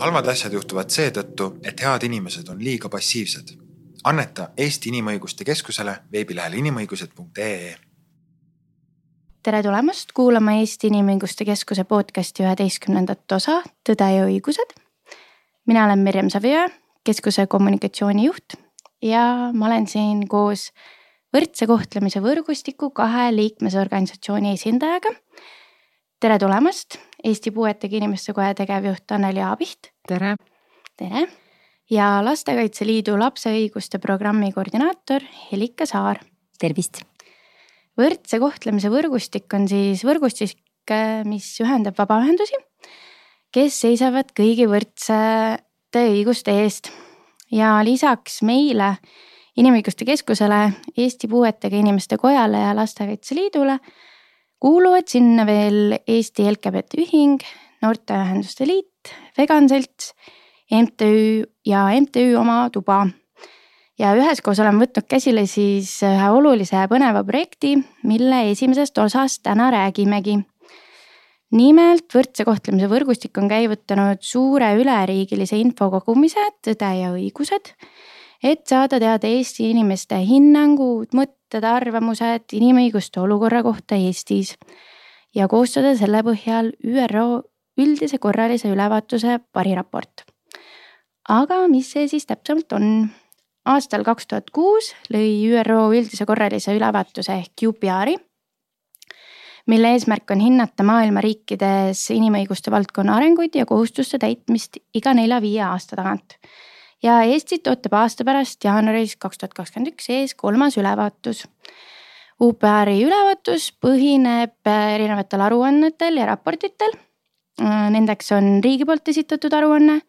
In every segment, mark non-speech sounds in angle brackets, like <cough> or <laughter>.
halvad asjad juhtuvad seetõttu, et head inimesed on liiga passiivsed. anneta Eesti Inimõiguste Keskusele veebilehel inimõigused.ee. tere tulemast kuulama Eesti Inimõiguste Keskuse podcasti üheteistkümnendat osa Tõde ja õigused. mina olen Mirjam Saviöö, keskuse kommunikatsioonijuht ja ma olen siin koos võrdse kohtlemise võrgustiku kahe liikmesorganisatsiooni esindajaga. tere tulemast Eesti Puuetega Inimeste Koja tegevjuht Anneli Aabiht. Tere. tere ja Lastekaitse Liidu lapse õiguste programmi koordinaator Helika Saar. tervist. võrdse kohtlemise võrgustik on siis võrgustik, mis ühendab vabaühendusi, kes seisavad kõigi võrdsete õiguste eest ja lisaks meile, Inimõiguste Keskusele, Eesti Puuetega Inimeste Kojale ja Lastekaitse Liidule kuuluvad sinna veel Eesti LGBT Ühing, Noorteühenduste Liit, Vegan Selts, MTÜ ja MTÜ Oma Tuba. ja üheskoos oleme võtnud käsile siis ühe olulise ja põneva projekti, mille esimesest osast täna räägimegi. nimelt võrdse kohtlemise võrgustik on käivutanud suure üleriigilise info kogumise Tõde ja õigused et saada teada Eesti inimeste hinnangud, mõtted, arvamused inimõiguste olukorra kohta Eestis ja koostada selle põhjal ÜRO üldise korralise ülevaatuse pariraport. aga mis see siis täpsemalt on? aastal kaks tuhat kuus lõi ÜRO üldise korralise ülevaatuse ehk UPR-i, mille eesmärk on hinnata maailma riikides inimõiguste valdkonna arenguid ja kohustuste täitmist iga nelja-viie aasta tagant ja Eestit ootab aasta pärast jaanuaris kaks tuhat kakskümmend üks ees kolmas ülevaatus. UPR-i ülevaatus põhineb erinevatel aruannetel ja raportitel. Nendeks on riigi poolt esitatud aruanne,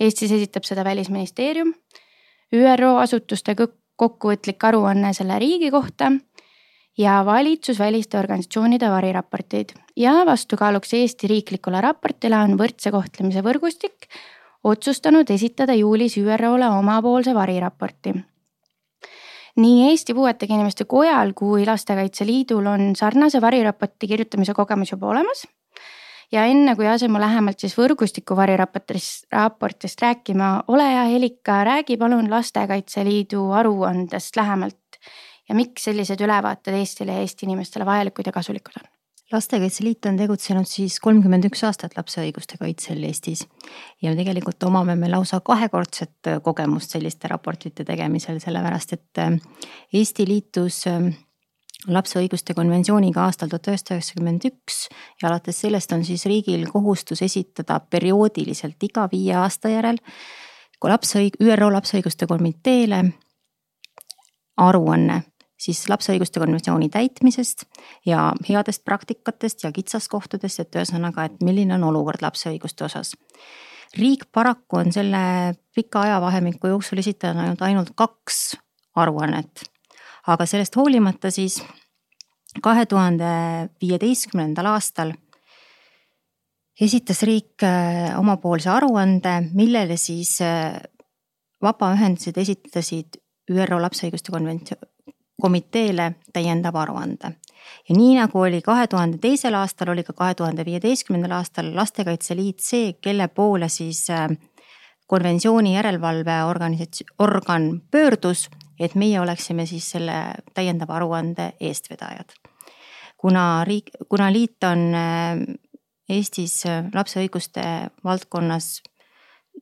Eestis esitab seda Välisministeerium, ÜRO asutuste kokkuvõtlik aruanne selle riigi kohta ja valitsusväliste organisatsioonide variraportid ja vastukaaluks Eesti riiklikule raportile on võrdse kohtlemise võrgustik otsustanud esitada juulis ÜRO-le omapoolse variraporti. nii Eesti Puuetega Inimeste Kojal kui Lastekaitse Liidul on sarnase variraporti kirjutamise kogemus juba olemas. Ja enne kui asume lähemalt siis võrgustiku variraportist, raportist rääkima, ole hea Helika, räägi palun Lastekaitse Liidu aruandest lähemalt ja miks sellised ülevaated Eestile ja Eesti inimestele vajalikud ja kasulikud on? lastekaitse Liit on tegutsenud siis kolmkümmend üks aastat lapse õiguste kaitsel Eestis ja tegelikult omame me lausa kahekordset kogemust selliste raportite tegemisel, sellepärast et äh, Eesti liitus äh, lapse õiguste konventsiooniga aastal tuhat üheksasada üheksakümmend üks ja alates sellest on siis riigil kohustus esitada perioodiliselt iga viie aasta järel lapse, ÜRO lapse õiguste komiteele aruanne siis lapse õiguste konventsiooni täitmisest ja headest praktikatest ja kitsaskohtadest, et ühesõnaga, et milline on olukord lapse õiguste osas. riik paraku on selle pika ajavahemiku jooksul esitanud ainult kaks aruannet, aga sellest hoolimata siis kahe tuhande viieteistkümnendal aastal esitas riik äh, omapoolse aruande, millele siis äh, vabaühendused esitasid ÜRO lapse õiguste konventsioon, komiteele täiendava aruande. ja nii nagu oli kahe tuhande teisel aastal, oli ka kahe tuhande viieteistkümnendal aastal Lastekaitse Liit see, kelle poole siis äh, konventsiooni järelevalve organisatsioon, organ pöördus, et meie oleksime siis selle täiendava aruande eestvedajad. kuna riik, kuna liit on äh, Eestis äh, lapse õiguste valdkonnas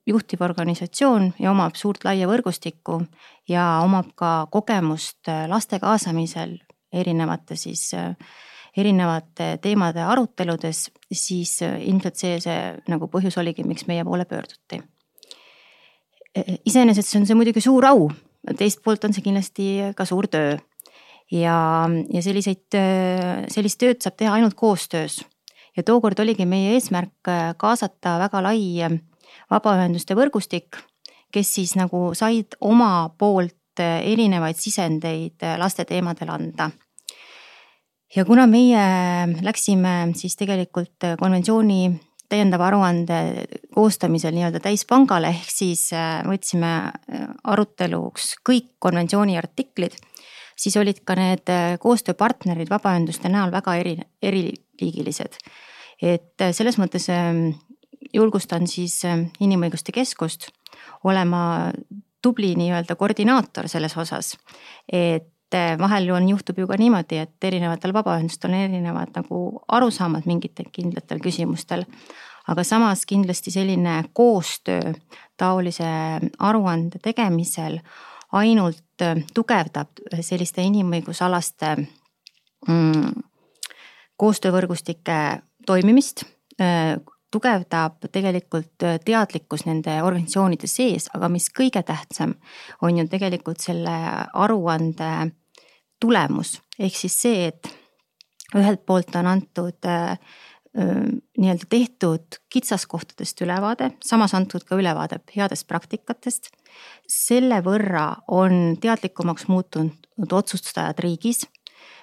juhtiv organisatsioon ja omab suurt laia võrgustikku ja omab ka kogemust äh, laste kaasamisel erinevate siis, erinevate teemade aruteludes, siis ilmselt see, see nagu põhjus oligi, miks meie poole pöörduti. iseenesest on see muidugi suur au, teist poolt on see kindlasti ka suur töö. ja, ja selliseid, sellist tööd saab teha ainult koostöös ja tookord oligi meie eesmärk kaasata väga lai vabaühenduste võrgustik, kes siis nagu said oma poolt erinevaid sisendeid laste teemadel anda. ja kuna meie läksime siis tegelikult konventsiooni täiendava aruande koostamisel nii-öelda täispangale, ehk siis äh, võtsime äh, aruteluks kõik konventsiooni artiklid, siis olid ka need äh, koostööpartnerid vabaühenduste näol väga eri, eriliigilised. et selles mõttes ähm, julgustan siis Inimõiguste Keskust olema tubli nii-öelda koordinaator selles osas. et vahel on, juhtub ju ka niimoodi, et erinevatel vabaühendustel on erinevad nagu arusaamad mingitel kindlatel küsimustel. aga samas kindlasti selline koostöö taolise aruande tegemisel ainult tugevdab selliste inimõigusalaste mm, koostöövõrgustike toimimist tugevdab tegelikult teadlikkus nende organisatsioonide sees, aga mis kõige tähtsam, on ju tegelikult selle aruande tulemus, ehk siis see, et ühelt poolt on antud äh, äh, nii-öelda tehtud kitsaskohtadest ülevaade, samas antud ka ülevaade headest praktikatest. selle võrra on teadlikumaks muutunud otsustajad riigis.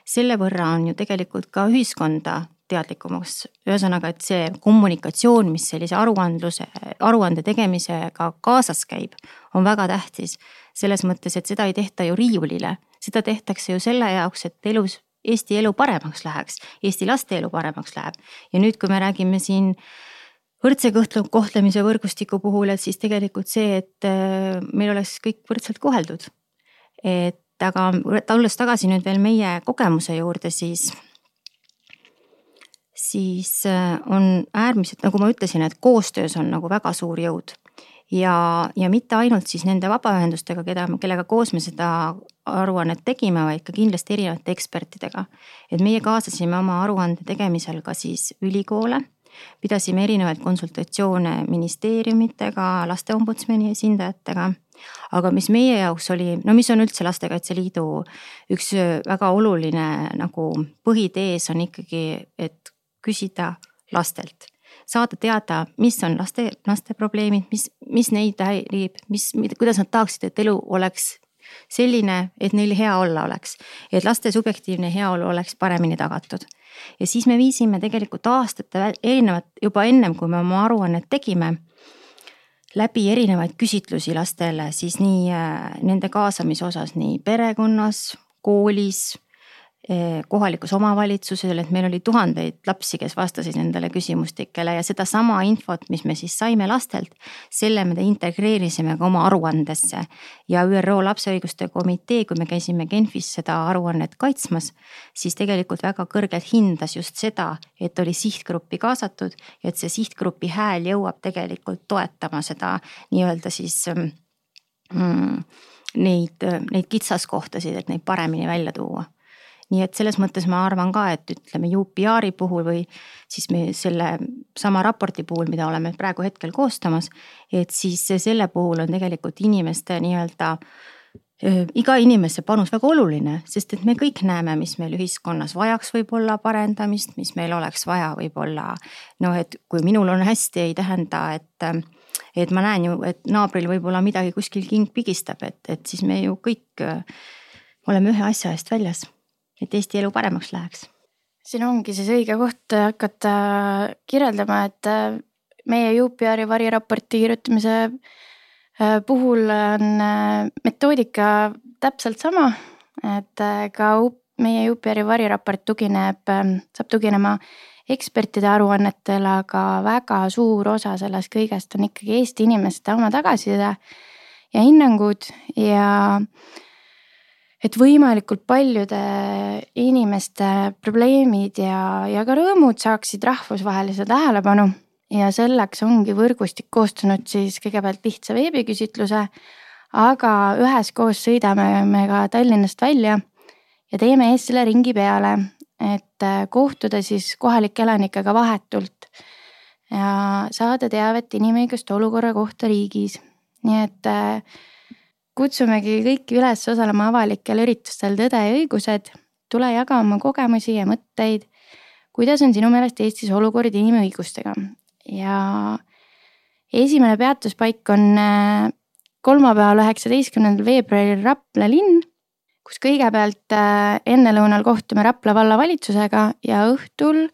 selle võrra on ju tegelikult ka ühiskonda teadlikumaks. ühesõnaga, et see kommunikatsioon, mis sellise aruandluse, aruande tegemisega kaasas käib, on väga tähtis. selles mõttes, et seda ei tehta ju riiulile, seda tehtakse ju selle jaoks, et elus, Eesti elu paremaks läheks, Eesti laste elu paremaks läheb. ja nüüd, kui me räägime siin võrdse kohtlemise võrgustiku puhul, et siis tegelikult see, et äh, meil oleks kõik võrdselt koheldud. et aga tulles tagasi nüüd veel meie kogemuse juurde, siis siis äh, on äärmiselt, nagu ma ütlesin, et koostöös on nagu väga suur jõud. Ja, ja mitte ainult siis nende vabaühendustega, keda, kellega koos me seda aruannet tegime, vaid ka kindlasti erinevate ekspertidega. et meie kaasasime oma aruande tegemisel ka siis ülikoole pidasime erinevaid konsultatsioone ministeeriumitega, lasteombudsmani esindajatega. aga mis meie jaoks oli, no mis on üldse Lastekaitse Liidu üks väga oluline nagu põhitees on ikkagi, et küsida lastelt, saada teada, mis on laste, laste probleemid, mis, mis neid häirib, mis, kuidas nad tahaksid, et elu oleks selline, et neil hea olla oleks, et laste subjektiivne heaolu oleks paremini tagatud. ja siis me viisime tegelikult aastate erinevat, juba ennem kui me oma aruannet tegime, läbi erinevaid küsitlusi lastele, siis nii äh, nende kaasamise osas nii perekonnas, koolis kohalikus omavalitsusel, et meil oli tuhandeid lapsi, kes vastasid nendele küsimustikele ja sedasama infot, mis me siis saime lastelt, selle me integreerisime ka oma aruandesse. ja ÜRO lapse õiguste komitee, kui me käisime Genfis seda aruannet kaitsmas, siis tegelikult väga kõrgelt hindas just seda, et oli sihtgruppi kaasatud et see sihtgrupi hääl jõuab tegelikult toetama seda nii-öelda siis mm, neid, neid kitsaskohtasid, et neid paremini välja tuua nii et selles mõttes ma arvan ka, et ütleme UPR-i puhul või siis me selle sama raporti puhul, mida oleme praegu hetkel koostamas, et siis selle puhul on tegelikult inimeste nii-öelda iga inimese panus väga oluline, sest et me kõik näeme, mis meil ühiskonnas vajaks võib-olla parendamist, mis meil oleks vaja võib-olla noh, et kui minul on hästi, ei tähenda, et et ma näen ju, et naabril võib-olla midagi kuskil king pigistab, et, et siis me ju kõik oleme ühe asja eest väljas et Eesti elu paremaks läheks. siin ongi siis õige koht hakata kirjeldama, et äh, meie UPR-i variraporti kirjutamise äh, puhul on äh, metoodika täpselt sama, et ka meie UPR-i variraport tugineb, saab tuginema ekspertide aruannetele, aga väga suur osa sellest kõigest on ikkagi Eesti inimeste oma tagasiside ja hinnangud ja äh, et võimalikult paljude inimeste probleemid ja, ja ka rõõmud saaksid rahvusvahelise tähelepanu. ja selleks ongi võrgustik koostanud siis kõigepealt lihtsa veebiküsitluse, aga üheskoos sõidame me ka Tallinnast välja ja teeme Eestile ringi peale, et kohtuda siis kohalike elanikega vahetult ja saada teavet inimõiguste olukorra kohta riigis. nii et kutsumegi kõiki üles osalema avalikel üritustel Tõde ja õigused. tule jaga oma kogemusi ja mõtteid. kuidas on sinu meelest Eestis olukord inimõigustega ja esimene peatuspaik on äh, kolmapäeval, üheksateistkümnendal veebruaril Rapla linn, kus kõigepealt äh, ennelõunal kohtume Rapla vallavalitsusega ja õhtul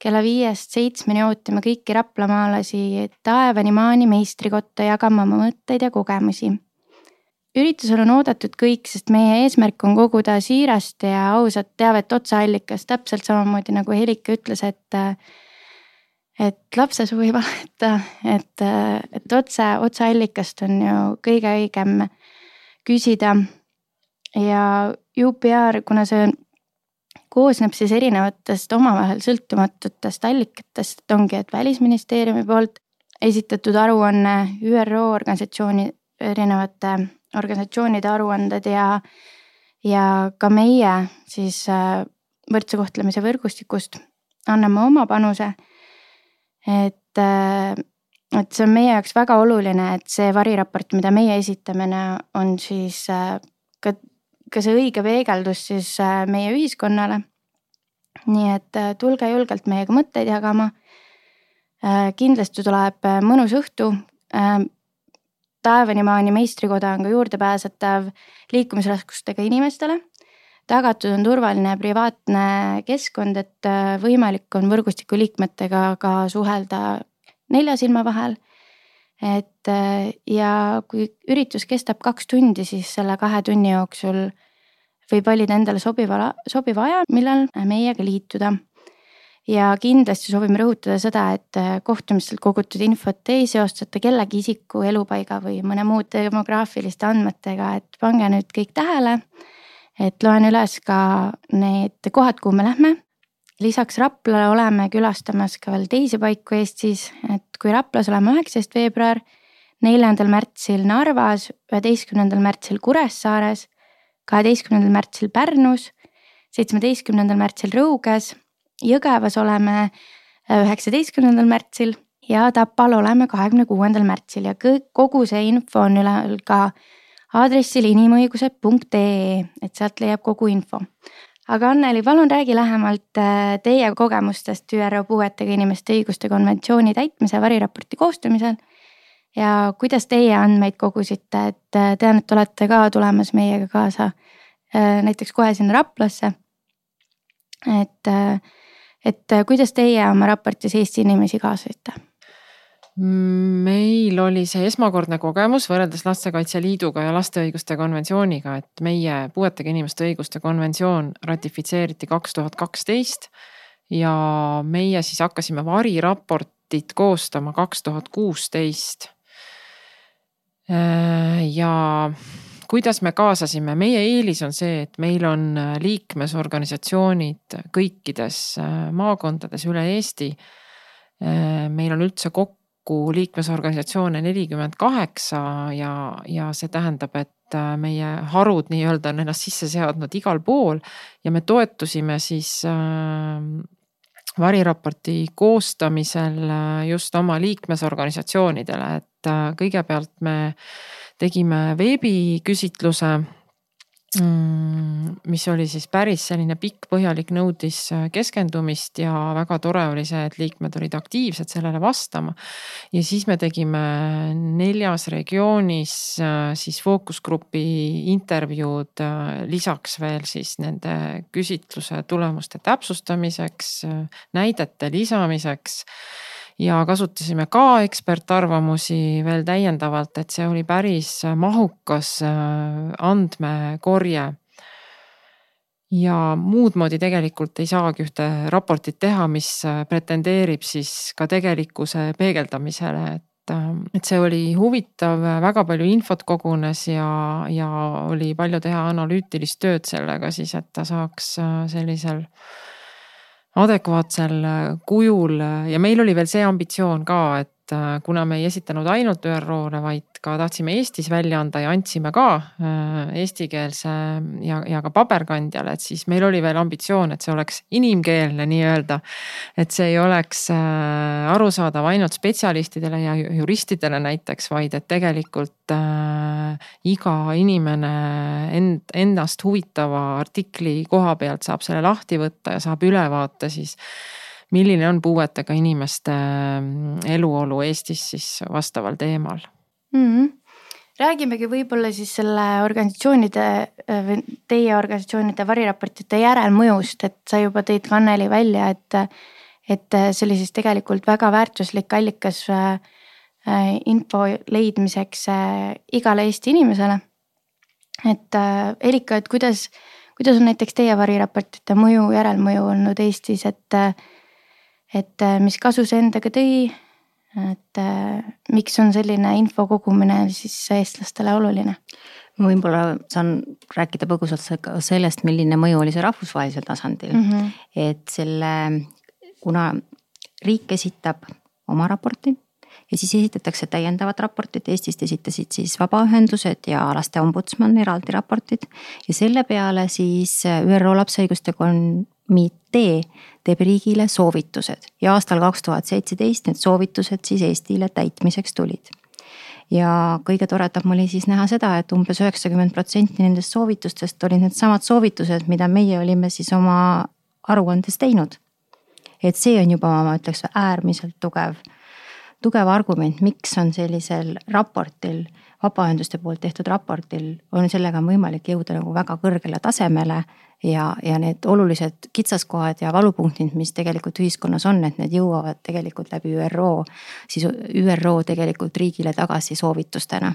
kella viiest seitsmeni ootame kõiki raplamaalasi taevani maani meistrikotta jagama oma mõtteid ja kogemusi üritusel on oodatud kõik, sest meie eesmärk on koguda siirast ja ausat teavet otseallikast, täpselt samamoodi nagu Helika ütles, et et lapse suvi valeta, et, et otse, otseallikast on ju kõige õigem küsida. ja UPR, kuna see koosneb siis erinevatest omavahel sõltumatutest allikatest, ongi, et välisministeeriumi poolt esitatud aruanne, ÜRO organisatsiooni, erinevate organisatsioonide aruanded ja, ja ka meie siis äh, võrdse kohtlemise võrgustikust anname oma panuse. et, äh, et see on meie jaoks väga oluline, et see variraport, mida meie esitame, on siis äh, ka, ka see õige peegeldus siis meie ühiskonnale. nii et tulge julgelt meiega mõtteid jagama kindlasti tuleb mõnus õhtu. Äh, taevanimaani meistrikoda on ka juurdepääsetav liikumisraskustega inimestele. tagatud on turvaline privaatne keskkond, et võimalik on võrgustiku liikmetega ka suhelda nelja silma vahel. et ja kui üritus kestab kaks tundi, siis selle kahe tunni jooksul võib valida endale sobiva, sobiva aja, millal meiega liituda ja kindlasti soovime rõhutada seda, et äh, kohtumistel kogutud infot ei seostata kellegi isiku elupaiga või mõne muu demograafiliste andmetega, et pange nüüd kõik tähele. et loen üles ka need kohad, kuhu me lähme. lisaks Raplale oleme külastamas ka veel teisi paiku Eestis, et kui Raplas oleme üheksateist veebruar, neljandal märtsil Narvas, üheteistkümnendal märtsil Kuressaares, kaheteistkümnendal märtsil Pärnus, seitsmeteistkümnendal märtsil Rõuges Jõgevas oleme äh, üheksateistkümnendal märtsil ja Tapal oleme kahekümne kuuendal märtsil ja kõik, kogu see info on üleval ka aadressil inimõigused.ee, et sealt leiab kogu info. aga Anneli, palun räägi lähemalt äh, teie kogemustest ÜRO puuetega inimeste õiguste konventsiooni täitmise variraporti koostamisel. ja kuidas teie andmeid kogusite, et äh, tean, et olete ka tulemas meiega kaasa näiteks kohe sinna Raplasse. et et äh, kuidas teie oma raportis Eesti inimesi kaasasite? meil oli see esmakordne kogemus võrreldes Lastekaitse Liiduga ja laste õiguste konventsiooniga, et meie puuetega inimeste õiguste konventsioon ratifitseeriti kaks tuhat kaksteist ja meie siis hakkasime variraportit koostama kaks tuhat kuusteist. Äh, ja kuidas me kaasasime, meie eelis on see, et meil on äh, liikmesorganisatsioonid kõikides äh, maakondades üle Eesti. Äh, meil on üldse kokku liikmesorganisatsioone nelikümmend kaheksa ja, ja see tähendab, et meie harud nii-öelda on ennast sisse seadnud igal pool ja me toetusime siis variraporti koostamisel just oma liikmesorganisatsioonidele, et kõigepealt me tegime veebiküsitluse mm, mis oli siis päris selline pikk, põhjalik, nõudis äh, keskendumist ja väga tore oli see, et liikmed olid aktiivsed sellele vastama. ja siis me tegime neljas regioonis äh, siis fookusgrupi intervjuud äh, lisaks veel siis nende küsitluse tulemuste täpsustamiseks, näidete lisamiseks ja kasutasime ka ekspertarvamusi veel täiendavalt, et see oli päris mahukas äh, andmekorje. ja muud moodi tegelikult ei saagi ühte raportit teha, mis äh, pretendeerib siis ka tegelikkuse peegeldamisele, et äh, et see oli huvitav, väga palju infot kogunes ja, ja oli palju teha analüütilist tööd sellega siis, et ta saaks sellisel adekvaatsel äh, kujul ja meil oli veel see ambitsioon ka, et äh, kuna me ei esitanud ainult ÜRO-le, vaid ka tahtsime Eestis välja anda ja andsime ka äh, eestikeelse ja, ja ka paberkandjale, et siis meil oli veel ambitsioon, et see oleks inimkeelne nii-öelda. et see ei oleks arusaadav ainult spetsialistidele ja juristidele näiteks, vaid et tegelikult äh, iga inimene end, ennast huvitava artikli koha pealt saab selle lahti võtta ja saab ülevaate siis milline on puuetega inimeste mm, eluolu Eestis siis vastaval teemal mm. -hmm räägimegi võib-olla siis selle organisatsioonide või teie organisatsioonide variraportite järelmõjust, et sa juba tõid Anneli välja, et, et see oli siis tegelikult väga väärtuslik allikas äh, Äh, info leidmiseks äh, igale Eesti inimesele. et äh, Erika, et kuidas, kuidas on näiteks teie variraportite mõju, järelmõju olnud Eestis, et et äh, mis kasu see endaga tõi. et äh, miks on selline info kogumine siis eestlastele oluline? ma võib-olla saan rääkida põgusalt ka sellest, milline mõju oli see rahvusvahelisel tasandil mm. -hmm. et selle, kuna riik esitab oma raporti ja siis esitatakse täiendavad raportid, Eestist esitasid siis vabaühendused ja laste ombudsman eraldi raportid. ja selle peale siis ÜRO lapse õiguste komitee teeb riigile soovitused ja aastal kaks tuhat seitseteist need soovitused siis Eestile täitmiseks tulid ja kõige toredam oli siis näha seda, et umbes üheksakümmend protsenti nendest soovitustest olid needsamad soovitused, mida meie olime siis oma aruandes teinud. et see on juba, ma ütleks äärmiselt tugev tugev argument, miks on sellisel raportil, vabaühenduste poolt tehtud raportil, on sellega võimalik jõuda nagu väga kõrgele tasemele. ja, ja need olulised kitsaskohad ja valupunktid, mis tegelikult ühiskonnas on, et need jõuavad tegelikult läbi ÜRO, siis ÜRO tegelikult riigile tagasi soovitustena.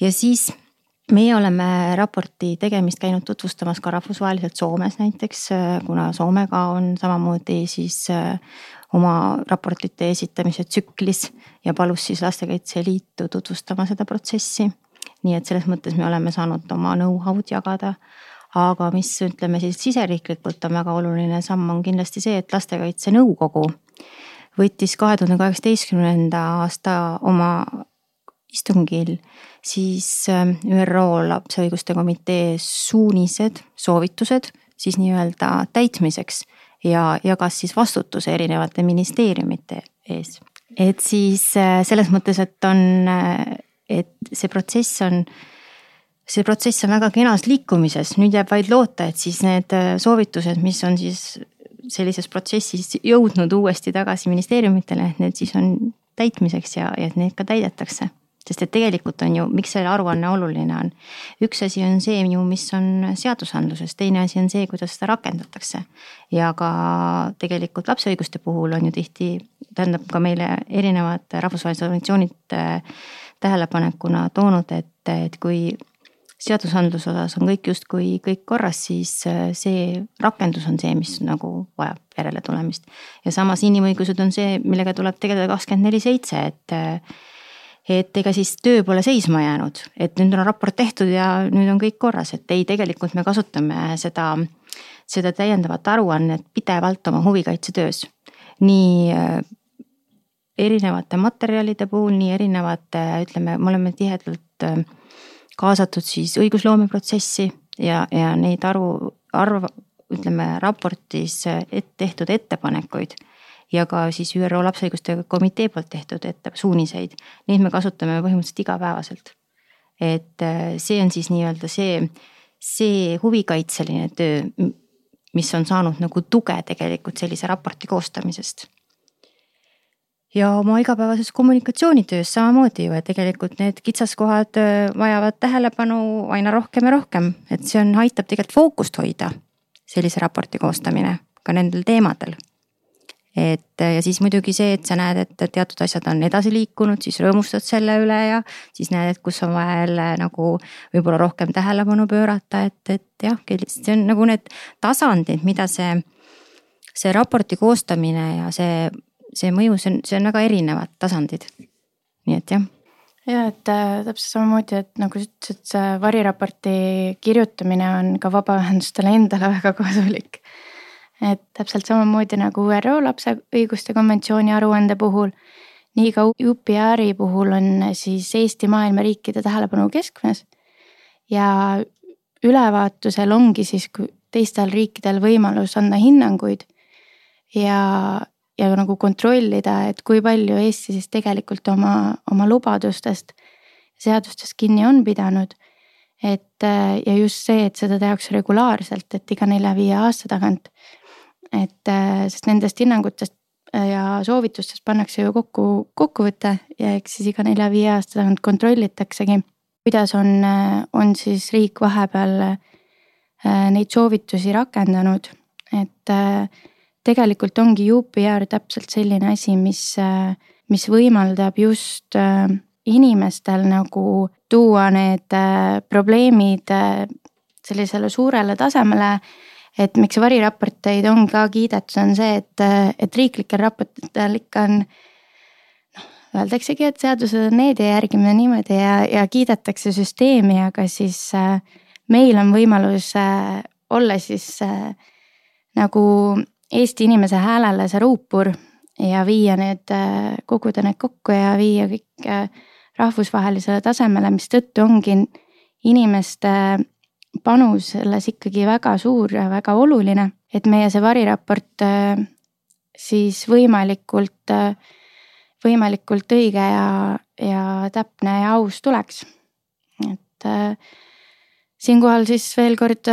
ja siis meie oleme raporti tegemist käinud tutvustamas ka rahvusvaheliselt Soomes näiteks, kuna Soomega on samamoodi siis oma raportite esitamise tsüklis ja palus siis Lastekaitse Liitu tutvustama seda protsessi. nii et selles mõttes me oleme saanud oma know-how'd jagada. aga mis ütleme siis siseriiklikult on väga oluline samm, on kindlasti see, et Lastekaitse Nõukogu võttis kahe tuhande kaheksateistkümnenda aasta oma istungil siis ähm, ÜRO lapse õiguste komitee suunised, soovitused siis nii-öelda täitmiseks ja jagas siis vastutuse erinevate ministeeriumite ees. et siis äh, selles mõttes, et on, äh, et see protsess on, see protsess on väga kenas liikumises, nüüd jääb vaid loota, et siis need äh, soovitused, mis on siis sellises protsessis jõudnud uuesti tagasi ministeeriumitele, et need siis on täitmiseks ja, ja et neid ka täidetakse sest et tegelikult on ju, miks see aruanne oluline on. üks asi on see ju, mis on seadusandluses, teine asi on see, kuidas seda rakendatakse. ja ka tegelikult lapse õiguste puhul on ju tihti, tähendab ka meile erinevad rahvusvahelised organisatsioonid äh, tähelepanekuna toonud, et, et kui seadusandluse osas on kõik justkui kõik korras, siis äh, see rakendus on see, mis nagu vajab järeletulemist. ja samas inimõigused on see, millega tuleb tegeleda kakskümmend neli seitse, et äh, et ega siis töö pole seisma jäänud, et nüüd on raport tehtud ja nüüd on kõik korras, et ei, tegelikult me kasutame seda, seda täiendavat aruannet pidevalt oma huvikaitsetöös. nii äh, erinevate materjalide puhul, nii erinevate, ütleme, me oleme tihedalt äh, kaasatud siis õigusloomeprotsessi ja, ja neid aru, arv, ütleme raportis et tehtud ettepanekuid ja ka siis ÜRO lapse õiguste komitee poolt tehtud ette suuniseid, neid me kasutame põhimõtteliselt igapäevaselt. et äh, see on siis nii-öelda see, see huvikaitseline töö, mis on saanud nagu tuge tegelikult sellise raporti koostamisest. Ja oma igapäevases kommunikatsioonitöös samamoodi ju, et tegelikult need kitsaskohad äh, vajavad tähelepanu aina rohkem ja rohkem, et see on, aitab tegelikult fookust hoida, sellise raporti koostamine ka nendel teemadel et ja siis muidugi see, et sa näed, et teatud asjad on edasi liikunud, siis rõõmustad selle üle ja siis näed, et kus on vaja jälle nagu võib-olla rohkem tähelepanu pöörata, et, et jah, see on nagu need tasandid, mida see, see raporti koostamine ja see, see mõju, see on, see on väga erinevad tasandid. nii et jah ja et äh, täpselt samamoodi, et nagu sa ütlesid, see variraporti kirjutamine on ka vabaühendustele endale <laughs> väga kasulik et täpselt samamoodi nagu ÜRO lapse õiguste konventsiooni aruande puhul, nii ka UPR-i puhul on siis Eesti maailma riikide tähelepanu keskmes. ja ülevaatusel ongi siis teistel riikidel võimalus anda hinnanguid ja, ja nagu kontrollida, et kui palju Eesti siis tegelikult oma, oma lubadustest, seadustest kinni on pidanud. et ja just see, et seda tehakse regulaarselt, et iga nelja-viie aasta tagant et äh, sest nendest hinnangutest äh, ja soovitustest pannakse ju kokku kokkuvõte ja eks siis iga nelja-viie aasta tagant kontrollitaksegi, kuidas on, äh, on siis riik vahepeal neid soovitusi rakendanud, et tegelikult ongi UPR täpselt selline asi, mis, mis võimaldab just inimestel nagu tuua need probleemid sellisele suurele tasemele et miks variraporteid on ka kiidetud, on see, et, et riiklikel raportitel ikka on noh, öeldaksegi, et seadused on need ja järgime niimoodi ja, ja kiidetakse süsteemi, aga siis äh, meil on võimalus äh, olla siis äh, nagu Eesti inimese häälele see ruupur ja viia need, äh, koguda need kokku ja viia kõik äh, rahvusvahelisele tasemele, mistõttu ongi inimeste panus selles ikkagi väga suur ja väga oluline, et meie see variraport äh, siis võimalikult, äh, võimalikult õige ja, ja täpne ja aus tuleks. et äh, siinkohal siis veel kord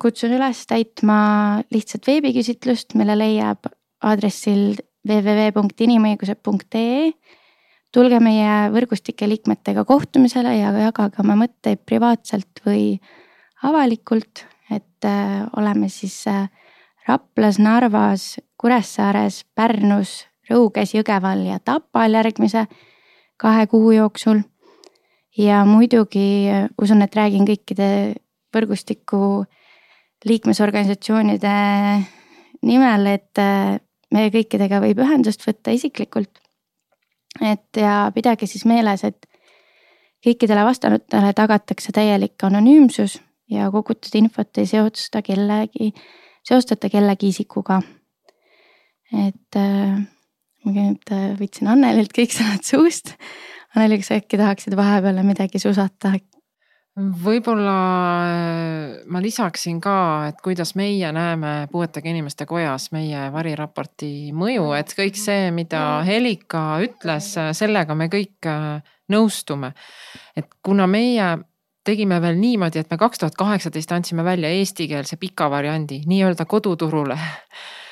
kutsun üles täitma lihtsat veebiküsitlust, mille leiab aadressil www.inimõigused.ee tulge meie võrgustike liikmetega kohtumisele ja jagage oma mõtteid privaatselt või avalikult, et äh, oleme siis äh, Raplas, Narvas, Kuressaares, Pärnus, Rõuges, Jõgeval ja Tapal järgmise kahe kuu jooksul. ja muidugi äh, usun, et räägin kõikide võrgustiku liikmesorganisatsioonide nimel, et meie kõikidega võib ühendust võtta isiklikult et ja pidage siis meeles, et kõikidele vastanutele tagatakse täielik anonüümsus ja kogutud infot ei seosta kellegi, seostata kellegi isikuga. et äh, ma nüüd äh, võtsin Annelilt kõik sõnad suust. Anneli, kas äkki tahaksid vahepeal midagi susata? Võib-olla äh, ma lisaksin ka, et kuidas meie näeme puuetega inimeste kojas meie variraporti mõju, et kõik see, mida Helika ütles, sellega me kõik äh, nõustume. et kuna meie tegime veel niimoodi, et me kaks tuhat kaheksateist andsime välja eestikeelse pika variandi nii-öelda koduturule Äh,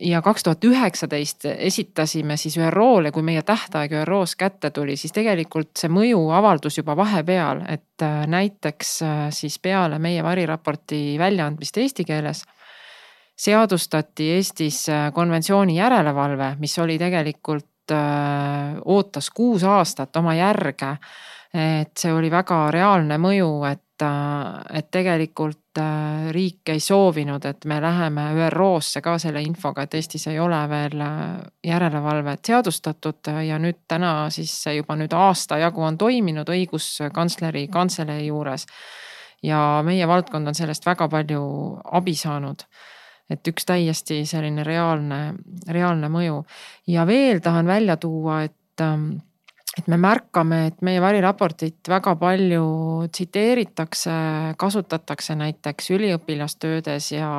ja kaks tuhat üheksateist esitasime siis ÜRO-le, kui meie tähtaeg ÜRO-s kätte tuli, siis tegelikult see mõju avaldus juba vahepeal, et äh, näiteks äh, siis peale meie variraporti väljaandmist eesti keeles seadustati Eestis konventsiooni järelevalve, mis oli tegelikult, ootas kuus aastat oma järge. et see oli väga reaalne mõju, et, et tegelikult Äh, riik ei soovinud, et me läheme ÜRO-sse ka selle infoga, et Eestis ei ole veel äh, järelevalvet seadustatud ja nüüd täna siis juba nüüd aasta jagu on toiminud õiguskantsleri kantselei juures. ja meie valdkond on sellest väga palju abi saanud et üks täiesti selline reaalne, reaalne mõju ja veel tahan välja tuua, et ähm, et me märkame, et meie variraportit väga palju tsiteeritakse, kasutatakse näiteks üliõpilastöödes ja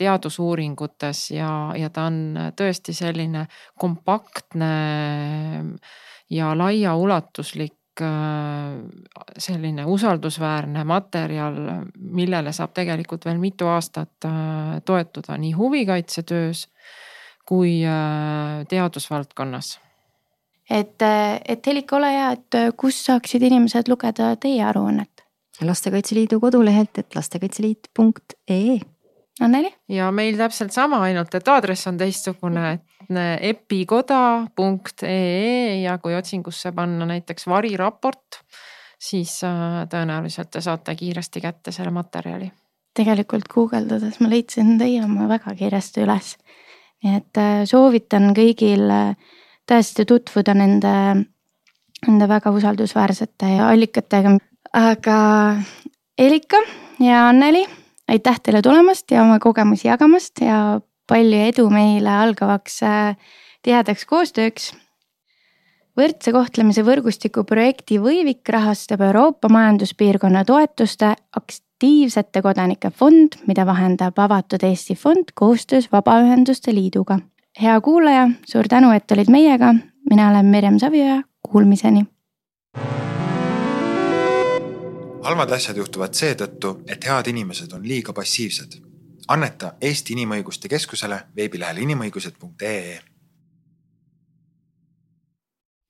teadusuuringutes ja, ja ta on tõesti selline kompaktne ja laiaulatuslik selline usaldusväärne materjal, millele saab tegelikult veel mitu aastat toetuda nii huvikaitsetöös kui teadusvaldkonnas et, et Helika, ole hea, et kus saaksid inimesed lugeda teie aruannet? lastekaitse Liidu kodulehelt, et lastekaitseliit.ee. Anneli? ja meil täpselt sama, ainult et aadress on teistsugune, et epikoda.ee ja kui otsingusse panna näiteks variraport, siis äh, tõenäoliselt te saate kiiresti kätte selle materjali. tegelikult guugeldades ma leidsin teie oma väga kiiresti üles. nii et äh, soovitan kõigil äh, tõesti tutvuda nende, nende väga usaldusväärsete allikatega. aga Elika ja Anneli, aitäh teile tulemast ja oma kogemusi jagamast ja palju edu meile algavaks äh, tihedaks koostööks. võrdse kohtlemise võrgustiku projekti Võivik rahastab Euroopa Majanduspiirkonna toetuste aktiivsete kodanike fond, mida vahendab Avatud Eesti Fond koostöös Vabaühenduste Liiduga hea kuulaja, suur tänu, et olid meiega. mina olen Mirjam Savioja, kuulmiseni. halvad asjad juhtuvad seetõttu, et head inimesed on liiga passiivsed. anneta Eesti Inimõiguste Keskusele veebilehel inimõigused.ee